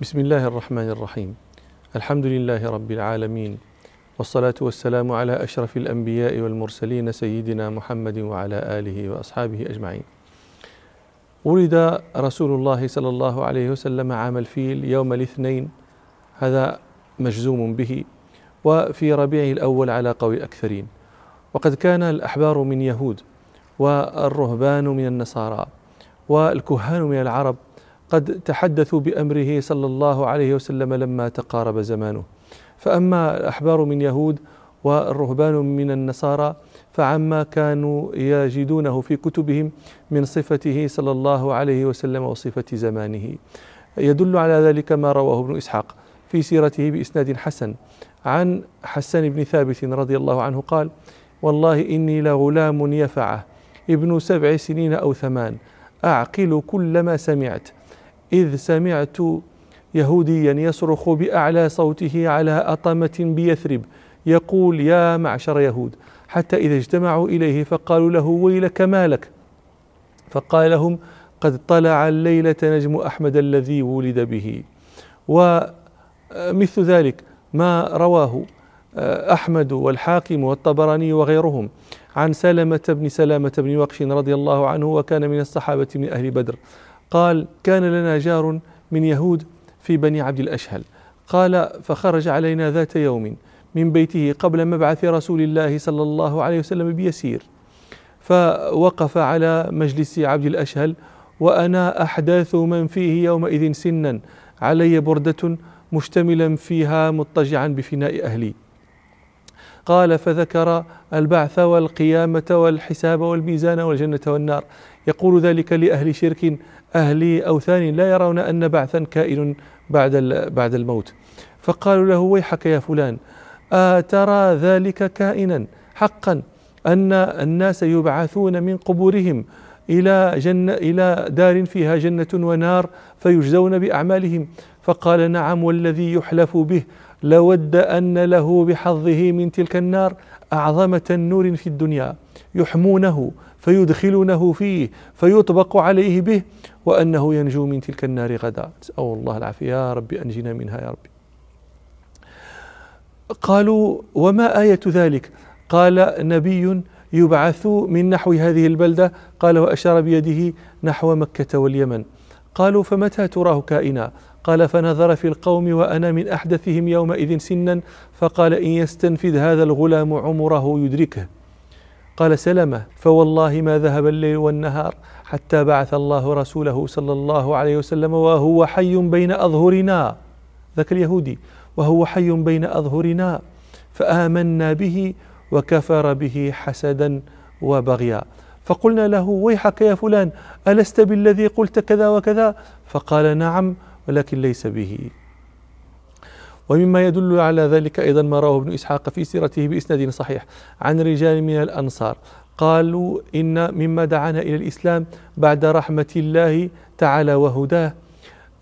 بسم الله الرحمن الرحيم الحمد لله رب العالمين والصلاة والسلام على أشرف الأنبياء والمرسلين سيدنا محمد وعلى آله وأصحابه أجمعين ولد رسول الله صلى الله عليه وسلم عام الفيل يوم الاثنين هذا مجزوم به وفي ربيع الأول على قول الأكثرين وقد كان الأحبار من يهود والرهبان من النصارى والكهان من العرب قد تحدثوا بأمره صلى الله عليه وسلم لما تقارب زمانه. فأما الأحبار من يهود والرهبان من النصارى فعما كانوا يجدونه في كتبهم من صفته صلى الله عليه وسلم وصفة زمانه. يدل على ذلك ما رواه ابن إسحاق في سيرته بإسناد حسن. عن حسان بن ثابت رضي الله عنه قال والله إني لغلام يفعه. ابن سبع سنين أو ثمان. أعقل كل ما سمعت. إذ سمعت يهوديا يصرخ بأعلى صوته على أطمة بيثرب يقول يا معشر يهود حتى إذا اجتمعوا إليه فقالوا له ويلك ما لك؟ فقال لهم قد طلع الليلة نجم أحمد الذي ولد به. ومثل ذلك ما رواه أحمد والحاكم والطبراني وغيرهم عن سلمة بن سلامة بن وقش رضي الله عنه وكان من الصحابة من أهل بدر. قال كان لنا جار من يهود في بني عبد الأشهل. قال فخرج علينا ذات يوم من بيته قبل مبعث رسول الله صلى الله عليه وسلم بيسير فوقف على مجلس عبد الأشهل وأنا أحداث من فيه يومئذ سنا علي بردة مشتملا فيها مضطجعا بفناء أهلي. قال فذكر البعث والقيامة والحساب والميزان والجنة والنار. يقول ذلك لأهل شرك أهل أوثان لا يرون أن بعثا كائن بعد بعد الموت. فقالوا له ويحك يا فلان؟ أترى ذلك كائنا حقا أن الناس يبعثون من قبورهم إلى جنة إلى دار فيها جنة ونار فيجزون بأعمالهم؟ فقال نعم والذي يحلف به لود أن له بحظه من تلك النار أعظم تنور في الدنيا يحمونه فيدخلونه فيه فيطبق عليه به وأنه ينجو من تلك النار غدا. نسأل الله العافية. يا رب أنجنا منها يا رب قالوا وما آية ذلك؟ قال نبي يبعث من نحو هذه البلدة قال وأشار بيده نحو مكة واليمن. قالوا فمتى تراه كائنا؟ قال فنظر في القوم وأنا من أحدثهم يومئذ سنا. فقال إن يستنفذ هذا الغلام عمره يدركه. قال سلمة فوالله ما ذهب الليل والنهار حتى بعث الله رسوله صلى الله عليه وسلم وهو حي بين أظهرنا. ذاك اليهودي. وهو حي بين أظهرنا فآمنا به وكفر به حسدا وبغيا. فقلنا له ويحك يا فلان ألست بالذي قلت كذا وكذا؟ فقال نعم. ولكن ليس به. ومما يدل على ذلك أيضا ما رواه ابن إسحاق في سيرته بإسناد صحيح. عن رجال من الأنصار قالوا إن مما دعانا إلى الإسلام بعد رحمة الله تعالى وهداه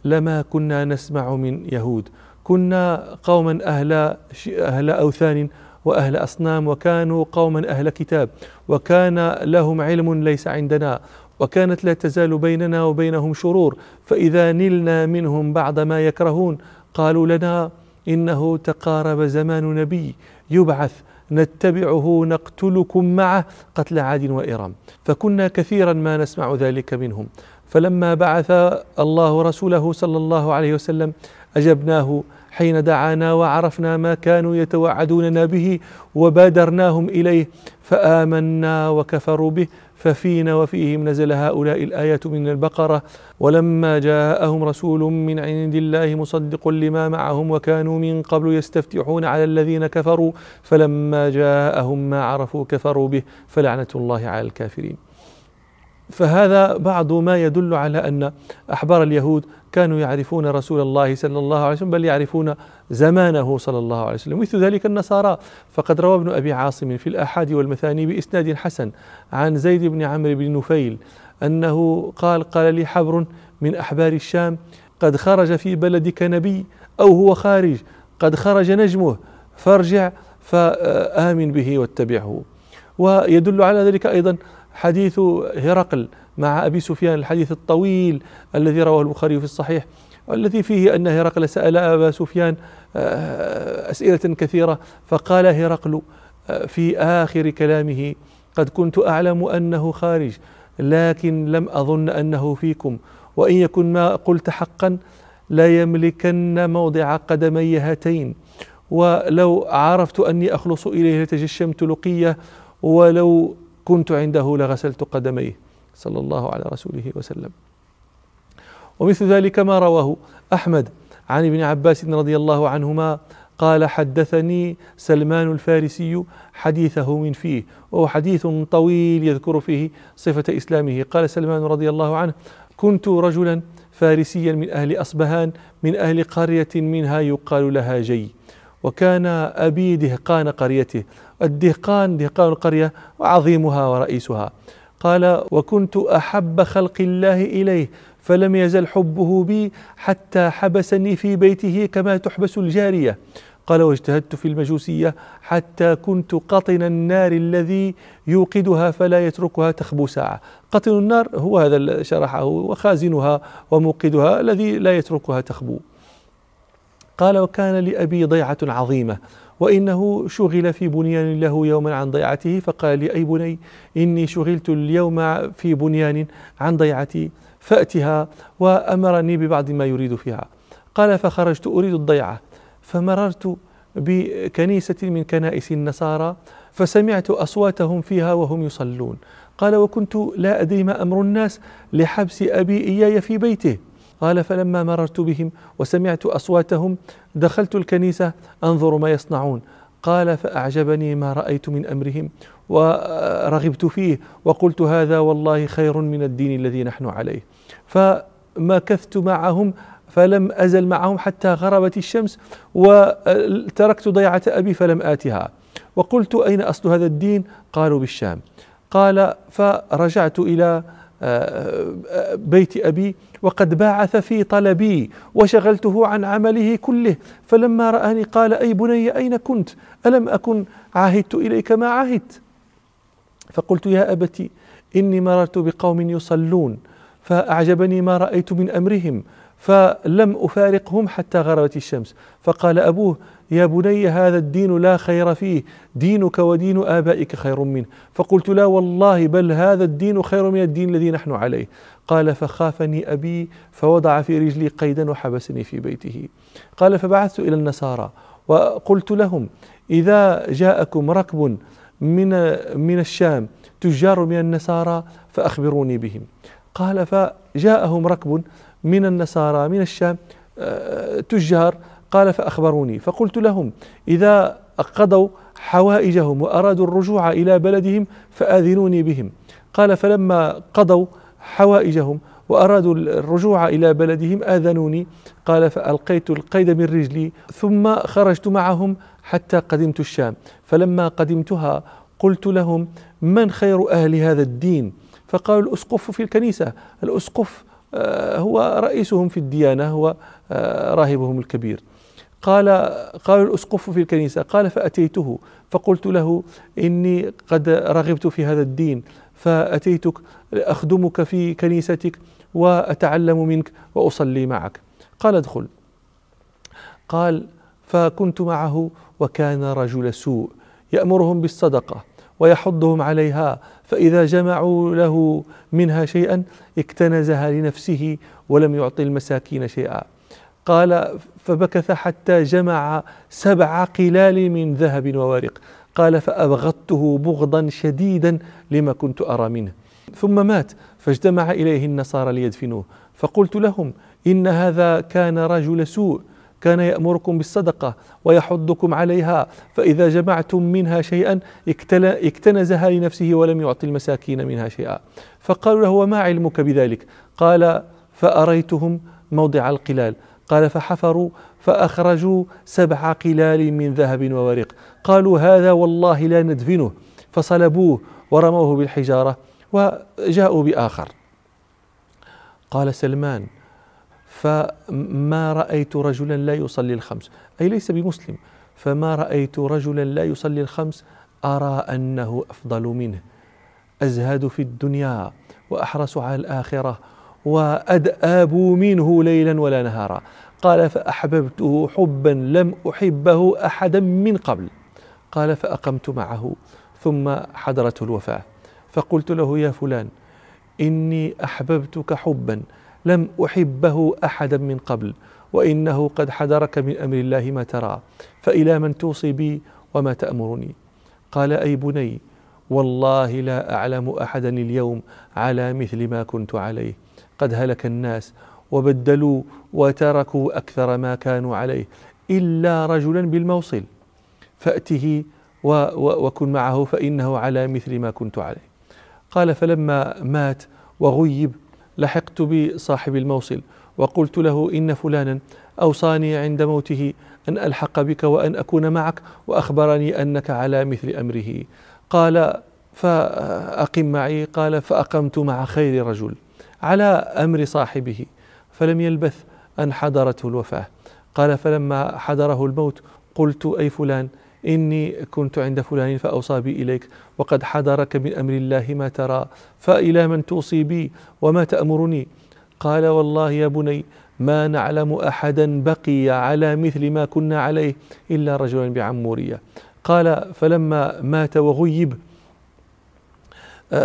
لما كنا نسمع من يهود. كنا قوما أهل, أهل أوثان وأهل أصنام وكانوا قوما أهل كتاب وكان لهم علم ليس عندنا وكانت لا تزال بيننا وبينهم شرور فإذا نلنا منهم بعض ما يكرهون قالوا لنا إنه تقارب زمان نبي يبعث نتبعه نقتلكم معه قتل عاد وإرم. فكنا كثيرا ما نسمع ذلك منهم. فلما بعث الله رسوله صلى الله عليه وسلم أجبناه حين دعانا وعرفنا ما كانوا يتوعدوننا به وبادرناهم إليه فآمنا وكفروا به ففينا وفيهم نزل هؤلاء الآيات من البقرة ولما جاءهم رسول من عند الله مصدق لما معهم وكانوا من قبل يستفتحون على الذين كفروا فلما جاءهم ما عرفوا كفروا به فلعنة الله على الكافرين. فهذا بعض ما يدل على أن أحبار اليهود كانوا يعرفون رسول الله صلى الله عليه وسلم بل يعرفون زمانه صلى الله عليه وسلم. مثل ذلك النصارى. فقد روى ابن أبي عاصم في الاحاد والمثاني بإسناد حسن عن زيد بن عمرو بن نفيل أنه قال قال لي حبر من أحبار الشام قد خرج في بلدك نبي أو هو خارج قد خرج نجمه فارجع فآمن به واتبعه. ويدل على ذلك أيضا حديث هرقل مع أبي سفيان الحديث الطويل الذي رواه البخاري في الصحيح والذي فيه أن هرقل سأل أبا سفيان آه، أسئلة كثيرة فقال هرقل آه، في آخر كلامه قد كنت أعلم أنه خارج لكن لم أظن أنه فيكم وإن يكن ما قلت حقا لا يملكن موضع قدمي هاتين ولو عرفت أني أخلص إليه لتجشمت لقية ولو كنت عنده لغسلت قدميه. صلى الله على رسوله وسلم. ومثل ذلك ما رواه أحمد عن ابن عباس رضي الله عنهما قال حدثني سلمان الفارسي حديثه من فيه وهو حديث طويل يذكر فيه صفة إسلامه. قال سلمان رضي الله عنه كنت رجلا فارسيا من أهل أصبهان من أهل قرية منها يقال لها جي وكان أبي دهقان قريته الدهقان دهقان القرية وعظيمها ورئيسها. قال وكنت أحب خلق الله إليه فلم يزل حبه بي حتى حبسني في بيته كما تحبس الجارية. قال واجتهدت في المجوسية حتى كنت قطن النار الذي يوقدها فلا يتركها تخبو ساعة. قطن النار هو هذا شرحه وخازنها وموقدها الذي لا يتركها تخبو. قال وكان لأبي ضيعة عظيمة وإنه شغل في بنيان له يوما عن ضيعته فقال لي أي بني إني شغلت اليوم في بنيان عن ضيعتي فأتها وأمرني ببعض ما يريد فيها. قال فخرجت أريد الضيعة فمررت بكنيسة من كنائس النصارى فسمعت أصواتهم فيها وهم يصلون. قال وكنت لا أدري ما أمر الناس لحبس أبي إياي في بيته. قال فلما مررت بهم وسمعت أصواتهم دخلت الكنيسة أنظر ما يصنعون. قال فأعجبني ما رأيت من أمرهم ورغبت فيه وقلت هذا والله خير من الدين الذي نحن عليه. فمكثت معهم فلم أزل معهم حتى غربت الشمس وتركت ضيعة أبي فلم آتها. وقلت أين أصل هذا الدين؟ قالوا بالشام. قال فرجعت آه، بيت أبي وقد باعث في طلبي وشغلته عن عمله كله. فلما رآني قال أي بني أين كنت؟ ألم أكن عاهدت إليك ما عهدت فقلت يا أبتي إني مررت بقوم يصلون فأعجبني ما رأيت من أمرهم. فلم أفارقهم حتى غربت الشمس. فقال أبوه يا بني هذا الدين لا خير فيه. دينك ودين آبائك خير منه. فقلت لا والله بل هذا الدين خير من الدين الذي نحن عليه. قال فخافني أبي فوضع في رجلي قيدا وحبسني في بيته. قال فبعثت إلى النصارى وقلت لهم إذا جاءكم ركب من من الشام تجار من النصارى فأخبروني بهم. قال فجاءهم ركب من النصارى من الشام آه، تجار قال فأخبروني. فقلت لهم إذا قضوا حوائجهم وأرادوا الرجوع إلى بلدهم فآذنوني بهم. قال فلما قضوا حوائجهم وأرادوا الرجوع إلى بلدهم آذنوني. قال فألقيت القيد من رجلي ثم خرجت معهم حتى قدمت الشام. فلما قدمتها قلت لهم من خير أهل هذا الدين؟ فقالوا الأسقف في الكنيسة. الأسقف هو رئيسهم في الديانة هو آه، راهبهم الكبير. قال قال الأسقف في الكنيسة قال فأتيته فقلت له إني قد رغبت في هذا الدين فأتيتك أخدمك في كنيستك وأتعلم منك وأصلي معك. قال ادخل. قال فكنت معه وكان رجل سوء يأمرهم بالصدقة ويحضهم عليها فإذا جمعوا له منها شيئا اكتنزها لنفسه ولم يعطي المساكين شيئا. قال فبكث حتى جمع سبع قلال من ذهب وورق. قال فأبغضته بغضا شديدا لما كنت أرى منه. ثم مات فاجتمع إليه النصارى ليدفنوه. فقلت لهم إن هذا كان رجل سوء. كان يأمركم بالصدقة ويحضكم عليها فإذا جمعتم منها شيئا اكتنزها لنفسه ولم يعطي المساكين منها شيئا. فقالوا له وما علمك بذلك؟ قال فأريتهم موضع القلال. قال فحفروا فأخرجوا سبع قلال من ذهب وورق. قالوا هذا والله لا ندفنه. فصلبوه ورموه بالحجارة وجاءوا بآخر. قال سلمان فما رأيت رجلا لا يصلي الخمس. أي ليس بمسلم. فما رأيت رجلا لا يصلي الخمس أرى أنه أفضل منه. أزهد في الدنيا وأحرص على الآخرة وأدآبوا منه ليلا ولا نهارا. قال فأحببته حبا لم أحبه أحدا من قبل. قال فأقمت معه ثم حضرته الوفاة. فقلت له يا فلان إني أحببتك حبا. لم أحبه أحدا من قبل وإنه قد حضرك من أمر الله ما ترى فإلى من توصي بي وما تأمرني؟ قال أي بني والله لا أعلم أحدا اليوم على مثل ما كنت عليه. قد هلك الناس وبدلوا وتركوا أكثر ما كانوا عليه إلا رجلا بالموصل. فأته وكن معه فإنه على مثل ما كنت عليه. قال فلما مات وغيب لحقت بصاحب الموصل وقلت له إن فلانا أوصاني عند موته أن ألحق بك وأن أكون معك وأخبرني أنك على مثل أمره. قال فأقم معي قال فأقمت مع خير رجل على أمر صاحبه فلم يلبث أن حضرته الوفاة. قال فلما حضره الموت قلت أي فلان إني كنت عند فلان فأوصى بي إليك وقد حضرك من أمر الله ما ترى فإلى من توصي بي وما تأمرني؟ قال والله يا بني ما نعلم أحدا بقي على مثل ما كنا عليه إلا رجلا بعمورية. قال فلما مات وغيب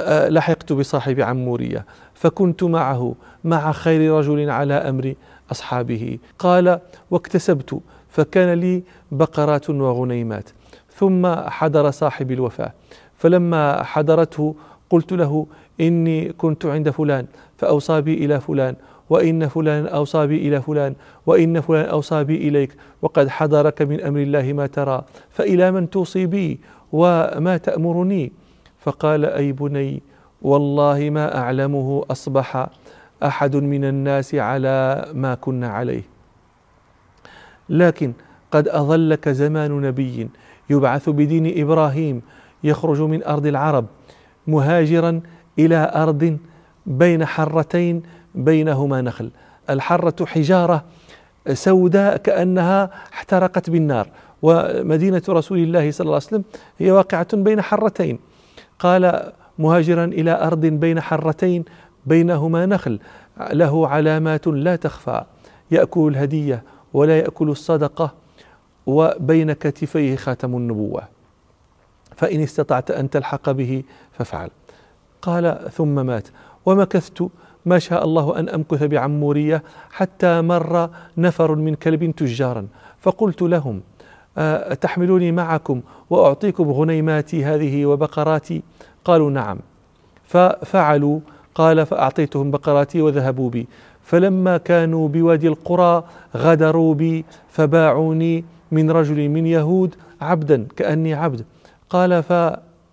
لحقت بصاحب عمورية فكنت معه مع خير رجل على أمر أصحابه. قال واكتسبت فكان لي بقرات وغنيمات. ثم حضر صاحب الوفاة. فلما حضرته قلت له إني كنت عند فلان فأوصى بي إلى فلان وإن فلان أوصى بي إلى فلان وإن فلان أوصى بي إليك وقد حضرك من أمر الله ما ترى فإلى من توصي بي وما تأمرني؟ فقال أي بني والله ما أعلمه أصبح أحد من الناس على ما كنا عليه. لكن قد أظلك زمان نبي يبعث بدين إبراهيم يخرج من أرض العرب مهاجرا إلى أرض بين حرتين بينهما نخل. الحرة حجارة سوداء كأنها احترقت بالنار ومدينة رسول الله صلى الله عليه وسلم هي واقعة بين حرتين. قال مهاجرا إلى أرض بين حرتين بينهما نخل له علامات لا تخفى. يأكل الهدية ولا يأكل الصدقة وبين كتفيه خاتم النبوة. فإن استطعت أن تلحق به فافعل. قال ثم مات. ومكثت. ما شاء الله أن أمكث بعمورية حتى مر نفر من كلب تجارا. فقلت لهم آه، تحملوني معكم وأعطيكم غنيماتي هذه وبقراتي؟ قالوا نعم. ففعلوا. قال فأعطيتهم بقراتي وذهبوا بي. فلما كانوا بوادي القرى غدروا بي فباعوني من رجل من يهود عبدا كأني عبد. قال ف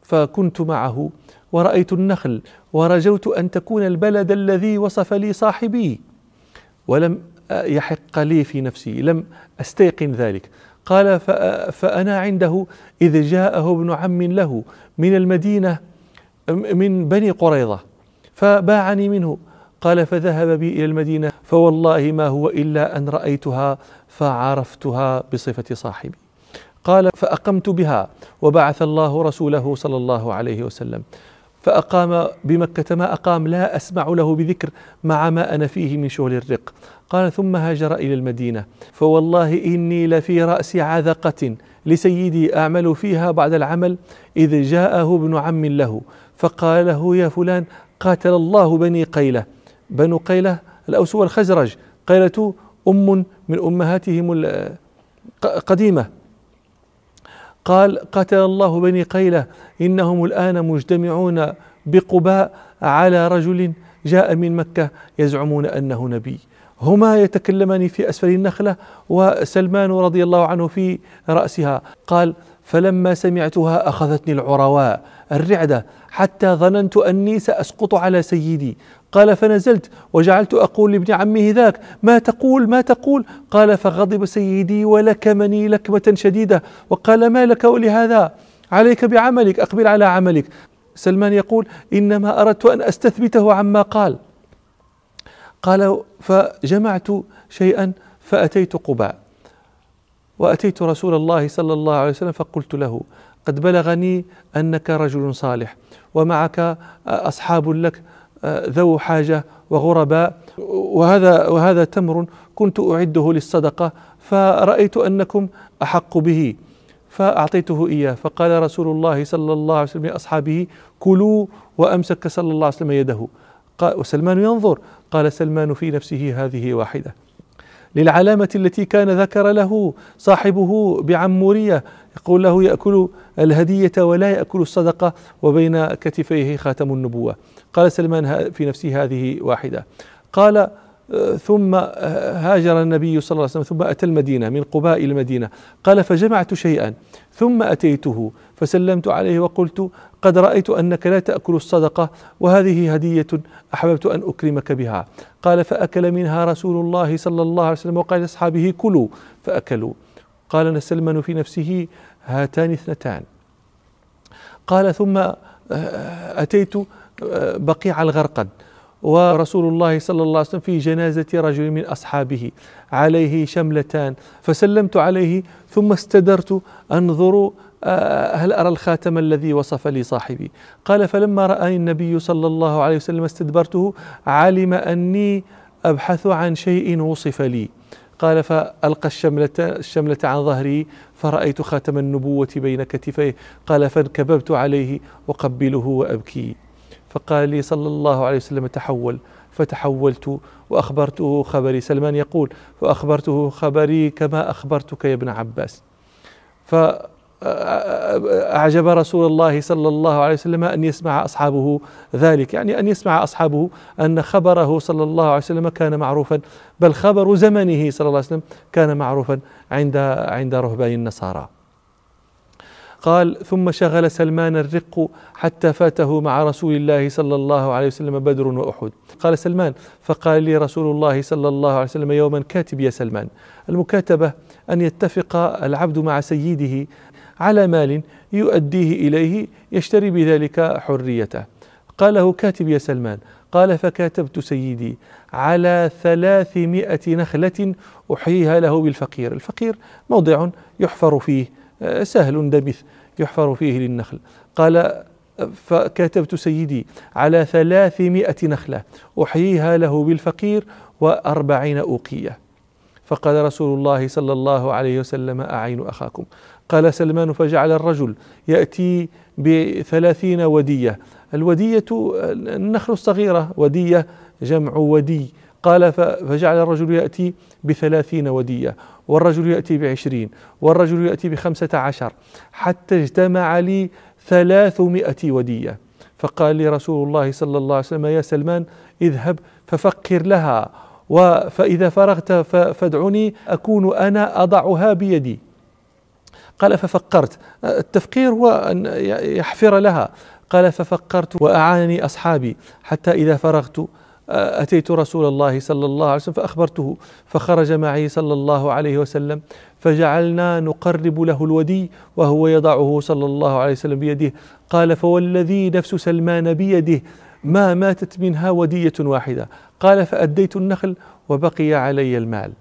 فكنت معه ورأيت النخل ورجوت أن تكون البلد الذي وصف لي صاحبي. ولم يحق لي في نفسي لم أستيقن ذلك. قال فأنا عنده إذ جاءه ابن عم له من المدينة من بني قريظة فباعني منه قال فذهب بي إلى المدينة فوالله ما هو إلا أن رأيتها فعرفتها بصفة صاحبي. قال فأقمت بها وبعث الله رسوله صلى الله عليه وسلم. فأقام بمكة ما أقام لا أسمع له بذكر مع ما أنا فيه من شغل الرق. قال ثم هاجر إلى المدينة. فوالله إني لفي رأس عذقة لسيدي أعمل فيها بعد العمل إذ جاءه ابن عم له فقال له يا فلان قاتل الله بني قيلة. بنو قيلة الأوس والخزرج. قيلة أم من أمهاتهم القديمة قال قتل الله بني قيلة إنهم الآن مجتمعون بقباء على رجل جاء من مكة يزعمون أنه نبي. هما يتكلمان في أسفل النخلة وسلمان رضي الله عنه في رأسها. قال فلما سمعتها أخذتني العرواء الرعدة حتى ظننت أني سأسقط على سيدي. قال فنزلت وجعلت أقول لابن عمه ذاك ما تقول ما تقول؟ قال فغضب سيدي ولكمني لكمة شديدة وقال ما لك ولهذا؟ عليك بعملك أقبل على عملك. سلمان يقول إنما أردت أن أستثبته عما قال. قال فجمعت شيئا فأتيت قباء. وأتيت رسول الله صلى الله عليه وسلم فقلت له قد بلغني أنك رجل صالح ومعك أصحاب لك ذو حاجة وغرباء. وهذا وهذا تمر كنت أعده للصدقة فرأيت أنكم أحق به فأعطيته إياه. فقال رسول الله صلى الله عليه وسلم لأصحابه كلوا وأمسك صلى الله عليه وسلم يده. وسلمان ينظر قال سلمان في نفسه هذه واحدة. للعلامة التي كان ذكر له صاحبه بعمورية يقول له يأكل الهدية ولا يأكل الصدقة. وبين كتفيه خاتم النبوة. قال سلمان في نفسه هذه واحدة. قال ثم هاجر النبي صلى الله عليه وسلم ثم أتى المدينة من قباء المدينة. قال فجمعت شيئا ثم أتيته فسلمت عليه وقلت قد رأيت أنك لا تأكل الصدقة وهذه هدية أحببت أن أكرمك بها. قال فأكل منها رسول الله صلى الله عليه وسلم وقال لأصحابه كلوا فأكلوا. قال سلمان في نفسه هاتان اثنتان. قال ثم أتيت بقيع الغرقد. ورسول الله صلى الله عليه وسلم في جنازة رجل من أصحابه عليه شملتان فسلمت عليه ثم استدرت أنظر آه، هل أرى الخاتم الذي وصف لي صاحبي؟ قال فلما رأى النبي صلى الله عليه وسلم استدبرته علم أني أبحث عن شيء وصف لي. قال فألقى الشملة, الشملة عن ظهري فرأيت خاتم النبوة بين كتفيه. قال فانكببت عليه وقبله وأبكي. فقال لي صلى الله عليه وسلم تحول. فتحولت وأخبرته خبري سلمان يقول فأخبرته خبري كما أخبرتك يا ابن عباس. ف أعجب رسول الله صلى الله عليه وسلم أن يسمع أصحابه ذلك يعني أن يسمع أصحابه أن خبره صلى الله عليه وسلم كان معروفا بل خبر زمنه صلى الله عليه وسلم كان معروفا عند عند رهبان النصارى. قال ثم شغل سلمان الرق حتى فاته مع رسول الله صلى الله عليه وسلم بدر وأحد. قال سلمان فقال لي رسول الله صلى الله عليه وسلم يوما كاتب يا سلمان المكاتبة أن يتفق العبد مع سيده على مال يؤديه إليه يشتري بذلك حريته قال له كاتب يا سلمان. قال فكاتبت سيدي على ثلاثمائة نخلة أحييها له بالفقير الفقير موضع يحفر فيه سهل دبث يحفر فيه للنخل. قال فكاتبت سيدي على ثلاثمائة نخلة أحييها له بالفقير وأربعين أوقية. فقال رسول الله صلى الله عليه وسلم أعين أخاكم. قال سلمان فجعل الرجل يأتي بثلاثين ودية. الودية النخل الصغيرة ودية جمع ودي. قال فجعل الرجل يأتي بثلاثين ودية والرجل يأتي بعشرين والرجل يأتي بخمسة عشر حتى اجتمع لي ثلاثمائة ودية. فقال لي رسول الله صلى الله عليه وسلم يا سلمان اذهب ففكر لها فإذا فرغت فادعني أكون أنا أضعها بيدي. قال ففكرت التفكير هو أن يحفر لها. قال ففكرت وأعانني أصحابي حتى إذا فرغت أتيت رسول الله صلى الله عليه وسلم فأخبرته فخرج معي صلى الله عليه وسلم فجعلنا نقرب له الودي وهو يضعه صلى الله عليه وسلم بيده. قال فوالذي نفس سلمان بيده ما ماتت منها ودية واحدة. قال فأديت النخل وبقي علي المال.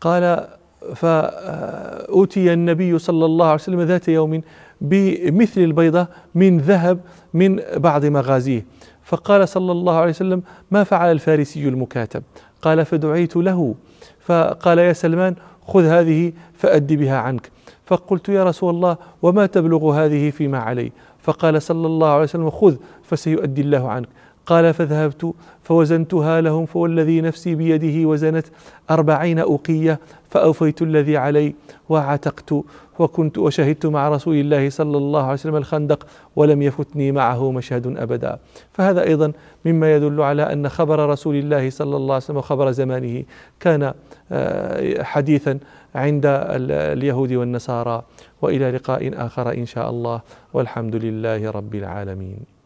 قال فأوتي النبي صلى الله عليه وسلم ذات يوم بمثل البيضة من ذهب من بعض مغازيه. فقال صلى الله عليه وسلم ما فعل الفارسي المكاتب؟ قال فدعيت له. فقال يا سلمان خذ هذه فأد بها عنك. فقلت يا رسول الله وما تبلغ هذه فيما علي؟ فقال صلى الله عليه وسلم خذ فسيؤدي الله عنك. قال فذهبت فوزنتها لهم فوالذي نفسي بيده وزنت أربعين أوقية فأوفيت الذي علي وعتقت وكنت وشهدت مع رسول الله صلى الله عليه وسلم الخندق ولم يفتني معه مشهد أبدا. فهذا أيضا مما يدل على أن خبر رسول الله صلى الله عليه وسلم وخبر زمانه كان آه، حديثا عند اليهود والنصارى. وإلى لقاء آخر إن شاء الله. والحمد لله رب العالمين.